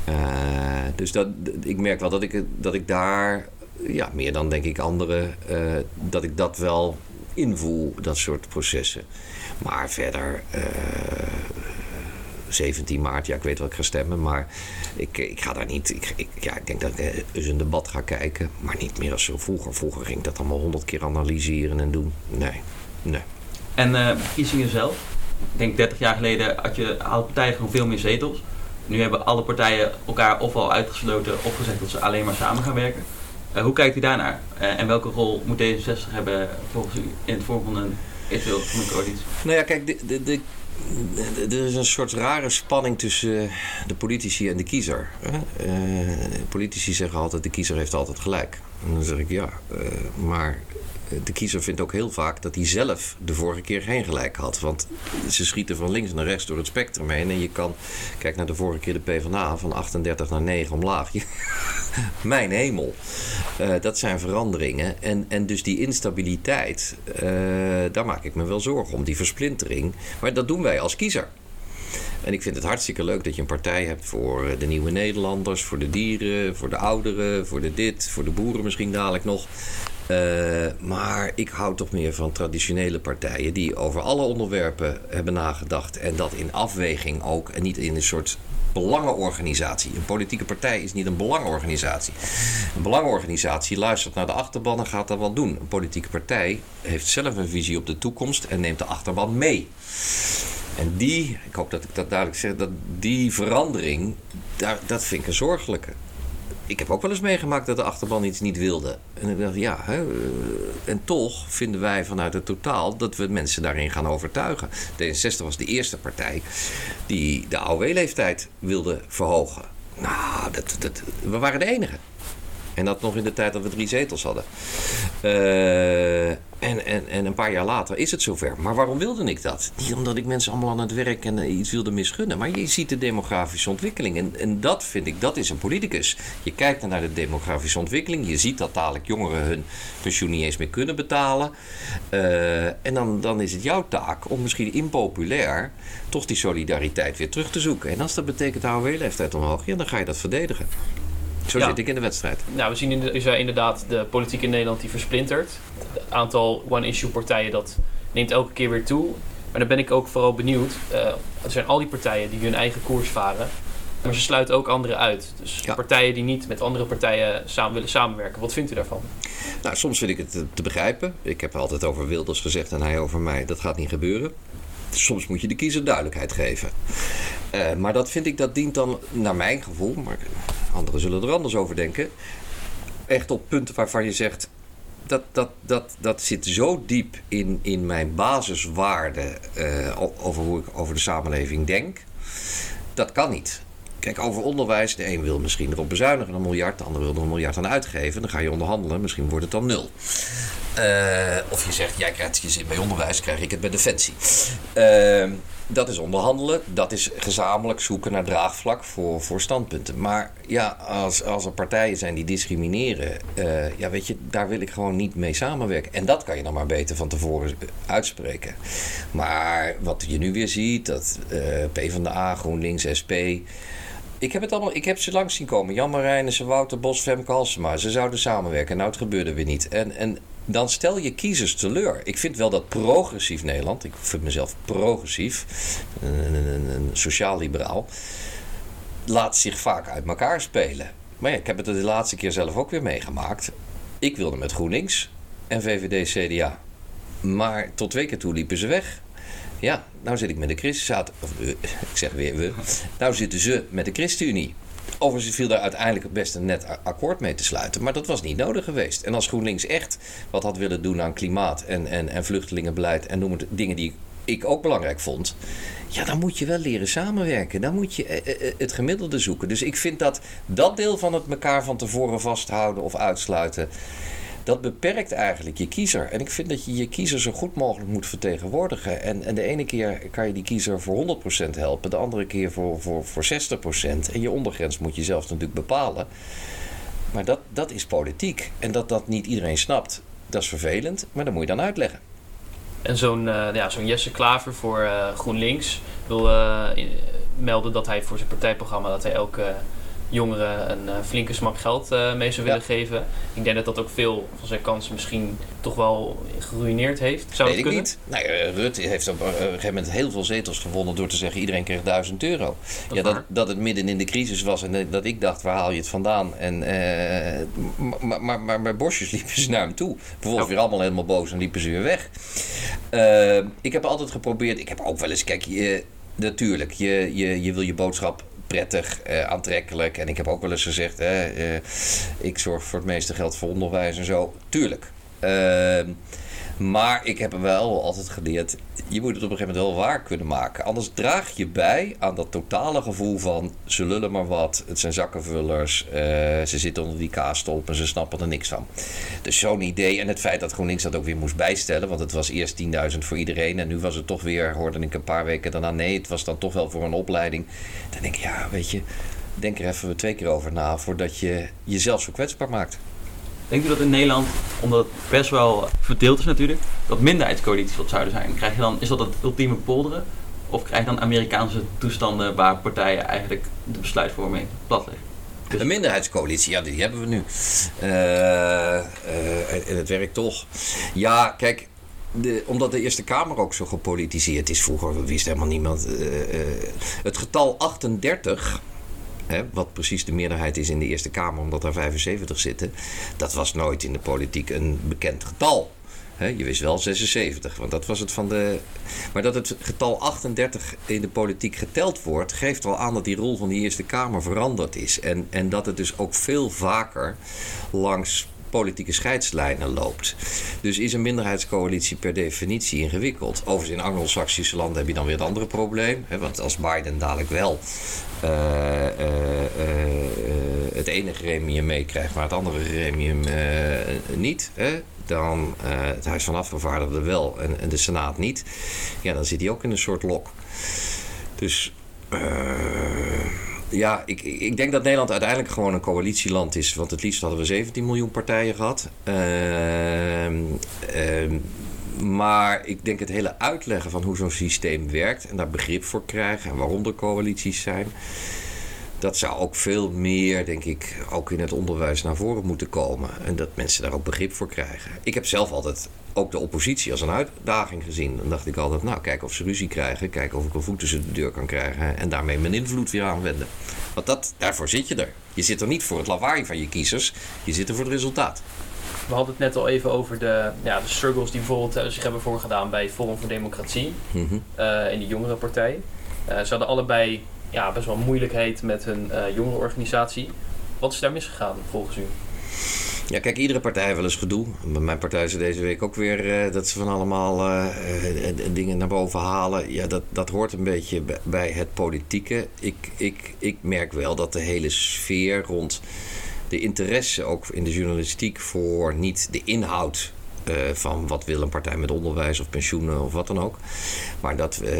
Uh, dus dat, ik merk wel dat ik, dat ik daar, ja, meer dan denk ik anderen, dat ik dat wel invoel, dat soort processen. Maar verder, uh, 17 maart, ja, ik weet wel ik ga stemmen, maar ik, ik ga daar niet. Ik, ik, ja, ik denk dat ik eens een debat ga kijken, maar niet meer als vroeger. Vroeger ging ik dat allemaal honderd keer analyseren en doen. Nee, nee. En uh, verkiezingen zelf? ik denk 30 jaar geleden had je alle partijen gewoon veel meer zetels. Nu hebben alle partijen elkaar ofwel uitgesloten of gezegd dat ze alleen maar samen gaan werken. Hoe kijkt u daarnaar? En welke rol moet D66 hebben volgens u in het vorm coalitie? Nou ja, kijk, de, de, er is een soort rare spanning tussen de politici en de kiezer. Uh, politici zeggen altijd, de kiezer heeft altijd gelijk. En dan zeg ik ja, maar de kiezer vindt ook heel vaak dat hij zelf de vorige keer geen gelijk had. Want ze schieten van links naar rechts door het spectrum heen. En je kan, kijk naar de vorige keer de PvdA, van 38 naar 9 omlaag. Mijn hemel. Uh, dat zijn veranderingen. En, en dus die instabiliteit, uh, daar maak ik me wel zorgen om. Die versplintering. Maar dat doen wij als kiezer. En ik vind het hartstikke leuk dat je een partij hebt voor de nieuwe Nederlanders, voor de dieren, voor de ouderen, voor de dit, voor de boeren misschien dadelijk nog. Maar ik hou toch meer van traditionele partijen die over alle onderwerpen hebben nagedacht en dat in afweging ook en niet in een soort belangenorganisatie. Een politieke partij is niet een belangenorganisatie. Een belangenorganisatie luistert naar de achterban en gaat dat wel doen. Een politieke partij heeft zelf een visie op de toekomst en neemt de achterban mee. En die, ik hoop dat ik dat duidelijk zeg, dat die verandering, daar, dat vind ik een zorgelijke ik heb ook wel eens meegemaakt dat de achterban iets niet wilde. En ik dacht, ja, hè, en toch vinden wij vanuit het totaal dat we mensen daarin gaan overtuigen. D66 was de eerste partij die de AOW-leeftijd wilde verhogen. Nou, dat, dat, we waren de enige. En dat nog in de tijd dat we drie zetels hadden. Uh, en, en, en een paar jaar later is het zover. Maar waarom wilde ik dat? Niet omdat ik mensen allemaal aan het werk en iets wilde misgunnen. Maar je ziet de demografische ontwikkeling. En, en dat vind ik, dat is een politicus. Je kijkt naar de demografische ontwikkeling. Je ziet dat dadelijk jongeren hun pensioen niet eens meer kunnen betalen. Uh, en dan, dan is het jouw taak om misschien impopulair toch die solidariteit weer terug te zoeken. En als dat betekent AOW-leeftijd omhoog, ja, dan ga je dat verdedigen. Zo ja. zit ik in de wedstrijd. Nou, we zien in de, zei inderdaad de politiek in Nederland die versplintert. Het aantal one-issue partijen dat neemt elke keer weer toe. Maar dan ben ik ook vooral benieuwd. Uh, er zijn al die partijen die hun eigen koers varen. Maar ze sluiten ook anderen uit. Dus ja. partijen die niet met andere partijen samen willen samenwerken. Wat vindt u daarvan? Nou, soms vind ik het te begrijpen. Ik heb altijd over Wilders gezegd en hij over mij. Dat gaat niet gebeuren soms moet je de kiezer duidelijkheid geven. Uh, maar dat vind ik, dat dient dan naar mijn gevoel, maar anderen zullen er anders over denken. Echt op punten waarvan je zegt, dat, dat, dat, dat zit zo diep in, in mijn basiswaarden uh, over hoe ik over de samenleving denk. Dat kan niet. Kijk, over onderwijs, de een wil misschien erop bezuinigen een miljard, de ander wil er een miljard aan uitgeven. Dan ga je onderhandelen, misschien wordt het dan nul. Uh, of je zegt, jij krijgt je zin bij onderwijs, krijg ik het bij defensie. Uh, dat is onderhandelen, dat is gezamenlijk zoeken naar draagvlak voor, voor standpunten. Maar ja, als, als er partijen zijn die discrimineren, uh, ja, weet je, daar wil ik gewoon niet mee samenwerken. En dat kan je dan maar beter van tevoren uitspreken. Maar wat je nu weer ziet, dat PvdA, GroenLinks, SP. Ik heb het allemaal, ik heb ze langs zien komen. Jan Marijnissen, Wouter Bos, Femke Halsema. Ze zouden samenwerken. Nou, het gebeurde weer niet. En, en dan stel je kiezers teleur. Ik vind wel dat progressief Nederland, ik vind mezelf progressief, een, een, sociaal-liberaal, laat zich vaak uit elkaar spelen. Maar ja, ik heb het de laatste keer zelf ook weer meegemaakt. Ik wilde met GroenLinks en VVD-CDA. Maar tot twee keer toe liepen ze weg. Ja, nou zit ik met de ChristenUnie. Of we, ik zeg weer we. Nou zitten ze met de ChristenUnie. Overigens viel daar uiteindelijk best een net akkoord mee te sluiten. Maar dat was niet nodig geweest. En als GroenLinks echt wat had willen doen aan klimaat en, en, en vluchtelingenbeleid... en noem het dingen die ik ook belangrijk vond... Ja, dan moet je wel leren samenwerken. Dan moet je eh, eh, het gemiddelde zoeken. Dus ik vind dat dat deel van het elkaar van tevoren vasthouden of uitsluiten dat beperkt eigenlijk je kiezer. En ik vind dat je je kiezer zo goed mogelijk moet vertegenwoordigen. En, en de ene keer kan je die kiezer voor 100% helpen, de andere keer voor, voor, voor 60%. En je ondergrens moet je zelf natuurlijk bepalen. Maar dat, dat is politiek. En dat dat niet iedereen snapt, dat is vervelend, maar dat moet je dan uitleggen. En zo'n uh, ja, zo'n Jesse Klaver voor uh, GroenLinks wil uh, melden dat hij voor zijn partijprogramma dat hij elke jongeren een uh, flinke smak geld uh, mee zou willen ja. geven. Ik denk dat dat ook veel van zijn kansen misschien toch wel geruineerd heeft. Zou Weet dat kunnen? ik niet. Nou, uh, Rutte heeft op een gegeven moment heel veel zetels gewonnen door te zeggen iedereen kreeg 1000 euro. Dat ja, dat, waar. dat het midden in de crisis was en dat ik dacht, waar haal je het vandaan? En, maar, maar, maar bij bosjes liepen ze naar hem toe. Vervolgens weer allemaal helemaal boos en liepen ze weer weg. ik heb altijd geprobeerd, ik heb ook wel eens, kijk, je, natuurlijk, je, je, je wil je boodschap prettig, eh, aantrekkelijk. En ik heb ook wel eens gezegd, hè, eh, ik zorg voor het meeste geld voor onderwijs en zo. Tuurlijk. Maar ik heb wel altijd geleerd, je moet het op een gegeven moment wel waar kunnen maken. Anders draag je bij aan dat totale gevoel van, ze lullen maar wat, het zijn zakkenvullers, eh, ze zitten onder die kaastolp en ze snappen er niks van. Dus zo'n idee en het feit dat GroenLinks dat ook weer moest bijstellen, want het was eerst 10.000 voor iedereen en nu was het toch weer, hoorde ik een paar weken daarna, nee, het was dan toch wel voor een opleiding. Dan denk ik, ja, weet je, denk er even twee keer over na voordat je jezelf zo kwetsbaar maakt. Denkt u dat in Nederland, omdat het best wel verdeeld is natuurlijk, dat minderheidscoalities wat zouden zijn? Krijg je dan, is dat het ultieme polderen? Of krijg je dan Amerikaanse toestanden waar partijen eigenlijk de besluitvorming platleggen? Dus- Een minderheidscoalitie, ja, die hebben we nu. Eh, eh, en- het werkt toch. Ja, kijk. De, omdat de Eerste Kamer ook zo gepolitiseerd is. Vroeger wist helemaal niemand. eh, het getal 38. Hè, wat precies de meerderheid is in de Eerste Kamer, omdat daar 75 zitten. Dat was nooit in de politiek een bekend getal. Je wist wel 76, want dat was het van de. Maar dat het getal 38 in de politiek geteld wordt, geeft wel aan dat die rol van die Eerste Kamer veranderd is. En, en dat het dus ook veel vaker langs politieke scheidslijnen loopt. Dus is een minderheidscoalitie per definitie ingewikkeld. Overigens in Anglo-Saxische landen heb je dan weer het andere probleem. Hè, want als Biden dadelijk wel eh, eh, eh, het ene gremium meekrijgt, maar het andere gremium niet, hè, dan het Huis van Afgevaardigden wel en, de Senaat niet, ja, dan zit hij ook in een soort lok. Dus ja, ik, ik denk dat Nederland uiteindelijk gewoon een coalitieland is. Want het liefst hadden we 17 miljoen partijen gehad. Ehm, ehm, maar ik denk het hele uitleggen van hoe zo'n systeem werkt en daar begrip voor krijgen en waarom er coalities zijn. Dat zou ook veel meer, denk ik, ook in het onderwijs naar voren moeten komen. En dat mensen daar ook begrip voor krijgen. Ik heb zelf altijd ook de oppositie als een uitdaging gezien. Dan dacht ik altijd, nou, kijken of ze ruzie krijgen. Kijken of ik een voet tussen de deur kan krijgen. En daarmee mijn invloed weer aanwenden. Want dat, daarvoor zit je er. Je zit er niet voor het lawaai van je kiezers. Je zit er voor het resultaat. We hadden het net al even over de, ja, de struggles die bijvoorbeeld eh, zich hebben voorgedaan bij Forum voor Democratie Mhm. eh en die jongere partij. Eh, ze hadden allebei ja, best wel moeilijkheid met hun eh jongerenorganisatie. Wat is daar misgegaan volgens u? Ja, kijk, iedere partij heeft wel eens gedoe. Mijn partij is deze week ook weer eh, dat ze van allemaal eh, dingen naar boven halen. Ja, dat, dat hoort een beetje bij het politieke. Ik, ik, ik merk wel dat de hele sfeer rond de interesse ook in de journalistiek voor niet de inhoud eh, van wat wil een partij met onderwijs of pensioenen of wat dan ook. Maar dat eh,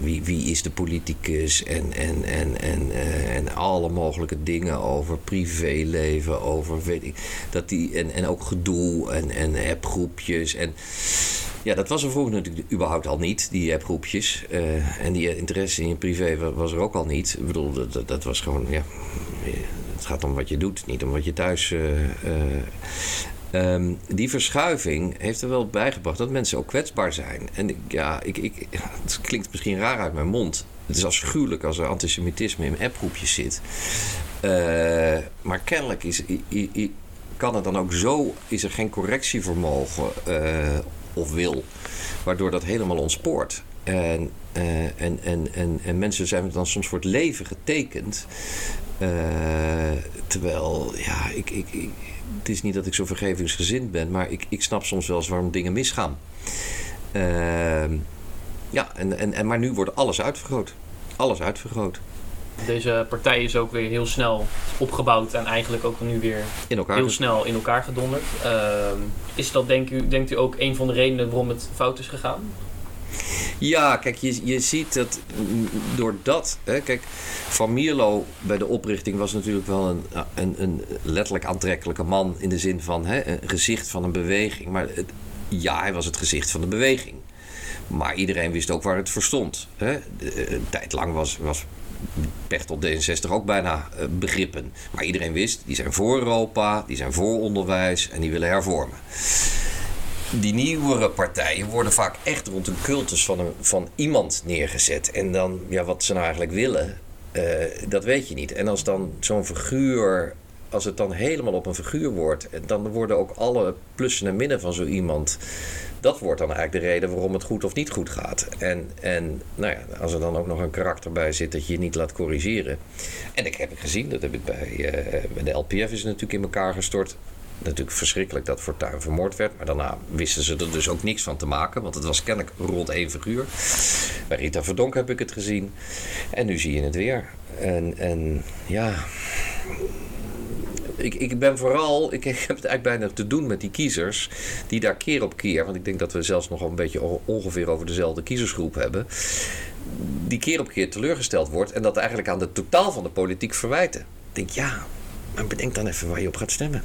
wie, wie is de politicus en, en, en, en, eh, en alle mogelijke dingen over privéleven, over weet ik. Dat die, en, en ook gedoe en, en appgroepjes. En ja, dat was er vroeger natuurlijk überhaupt al niet, die appgroepjes. En die interesse in je privé wa- was er ook al niet. Ik bedoel, dat, dat, was gewoon, ja. Het gaat om wat je doet, niet om wat je thuis. Ehm, die verschuiving heeft er wel bijgebracht dat mensen ook kwetsbaar zijn. En ja, ik, ik, het klinkt misschien raar uit mijn mond. Het is afschuwelijk als er antisemitisme in appgroepjes zit. Eh, maar kennelijk is, i- kan het dan ook zo, is er geen correctievermogen eh, of wil, waardoor dat helemaal ontspoort. En, eh, en, en, en, en mensen zijn dan soms voor het leven getekend. Eh, terwijl, ja, ik, ik, het is niet dat ik zo vergevingsgezind ben, maar ik, ik snap soms wel eens waarom dingen misgaan. Ehm, ja, en, en, en, maar nu wordt alles uitvergroot. Alles uitvergroot. Deze partij is ook weer heel snel opgebouwd en eigenlijk ook nu weer in elkaar heel snel in elkaar gedonderd. Uh, is dat denk u, denkt u ook een van de redenen waarom het fout is gegaan? Ja, kijk, je, je ziet dat door dat. Hè, kijk, Van Mierlo bij de oprichting was natuurlijk wel een, een, een letterlijk aantrekkelijke man. In de zin van hè, een gezicht van een beweging. Maar het, ja, hij was het gezicht van de beweging. Maar iedereen wist ook waar het voor stond. Hè. Een tijd lang was, was Pechtel D66 ook bijna uh, begrippen. Maar iedereen wist, die zijn voor Europa, die zijn voor onderwijs en die willen hervormen. Die nieuwere partijen worden vaak echt rond een cultus van, een, van iemand neergezet. En dan, ja, wat ze nou eigenlijk willen, uh, dat weet je niet. En als dan zo'n figuur, als het dan helemaal op een figuur wordt, dan worden ook alle plussen en minnen van zo iemand dat wordt dan eigenlijk de reden waarom het goed of niet goed gaat. En, en nou ja, als er dan ook nog een karakter bij zit dat je je niet laat corrigeren. En dat heb ik gezien, dat heb ik bij, uh, bij de LPF is natuurlijk in elkaar gestort. Natuurlijk verschrikkelijk dat Fortuyn vermoord werd. Maar daarna wisten ze er dus ook niks van te maken. Want het was kennelijk rond één figuur. Bij Rita Verdonk heb ik het gezien. En nu zie je het weer. En, en ja, ik, ik ben vooral, ik, heb het eigenlijk bijna te doen met die kiezers die daar keer op keer, want ik denk dat we zelfs nog een beetje ongeveer over dezelfde kiezersgroep hebben, die keer op keer teleurgesteld wordt en dat eigenlijk aan de totaal van de politiek verwijten. Ik denk ja, maar bedenk dan even waar je op gaat stemmen.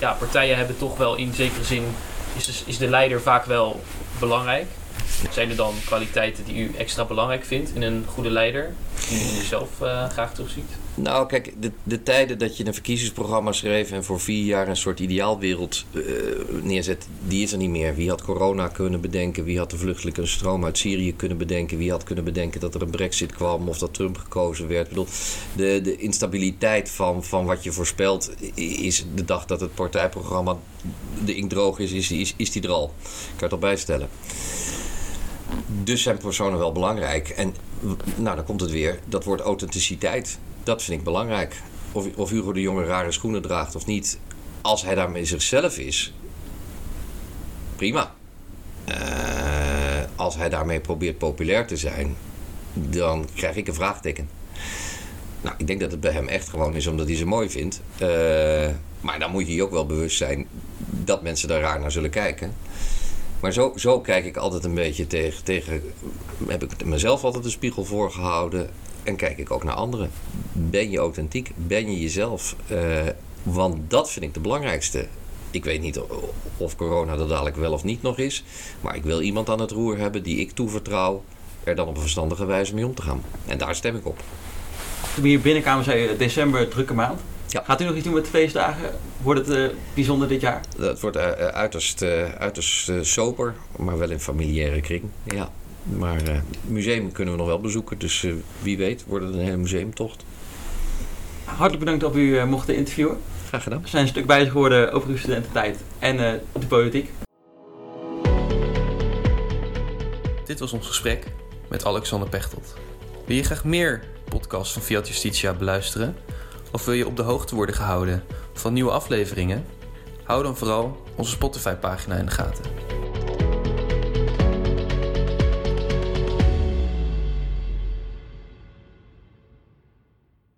Ja, partijen hebben toch wel in zekere zin, is de, is de leider vaak wel belangrijk. Zijn er dan kwaliteiten die u extra belangrijk vindt in een goede leider, die u zelf uh, graag terugziet? Nou, kijk, de, de tijden dat je een verkiezingsprogramma schreef en voor vier jaar een soort ideaalwereld uh, neerzet, die is er niet meer. Wie had corona kunnen bedenken? Wie had de vluchtelijke stroom uit Syrië kunnen bedenken? Wie had kunnen bedenken dat er een brexit kwam of dat Trump gekozen werd? Ik bedoel, de, de instabiliteit van, van wat je voorspelt is de dag dat het partijprogramma de ink droog is, is, is, is die er al. Ik kan het al bijstellen. Dus zijn personen wel belangrijk. En nou, dan komt het weer. Dat wordt authenticiteit. Dat vind ik belangrijk. Of, of Hugo de Jonge rare schoenen draagt of niet. Als hij daarmee zichzelf is, prima. Uh, als hij daarmee probeert populair te zijn, dan krijg ik een vraagteken. Nou, ik denk dat het bij hem echt gewoon is omdat hij ze mooi vindt. Uh, maar dan moet je je ook wel bewust zijn dat mensen daar raar naar zullen kijken. Maar zo, zo kijk ik altijd een beetje tegen, tegen. Heb ik mezelf altijd een spiegel voorgehouden. En kijk ik ook naar anderen. Ben je authentiek? Ben je jezelf? Uh, want dat vind ik de belangrijkste. Ik weet niet of corona er dadelijk wel of niet nog is. Maar ik wil iemand aan het roer hebben die ik toevertrouw. Er dan op een verstandige wijze mee om te gaan. En daar stem ik op. Toen we hier binnenkwamen, zei je december, drukke maand. Ja. Gaat u nog iets doen met de feestdagen? Wordt het uh, bijzonder dit jaar? Het wordt uh, uiterst, uh, uiterst sober, maar wel in familiaire kring. Ja. Maar het museum kunnen we nog wel bezoeken, dus wie weet wordt het een hele museumtocht. Hartelijk bedankt dat we u mochten interviewen. Graag gedaan. We zijn een stuk wijzer geworden over uw studententijd en de politiek. Dit was ons gesprek met Alexander Pechtold. Wil je graag meer podcasts van Fiat Justitia beluisteren? Of wil je op de hoogte worden gehouden van nieuwe afleveringen? Hou dan vooral onze Spotify-pagina in de gaten.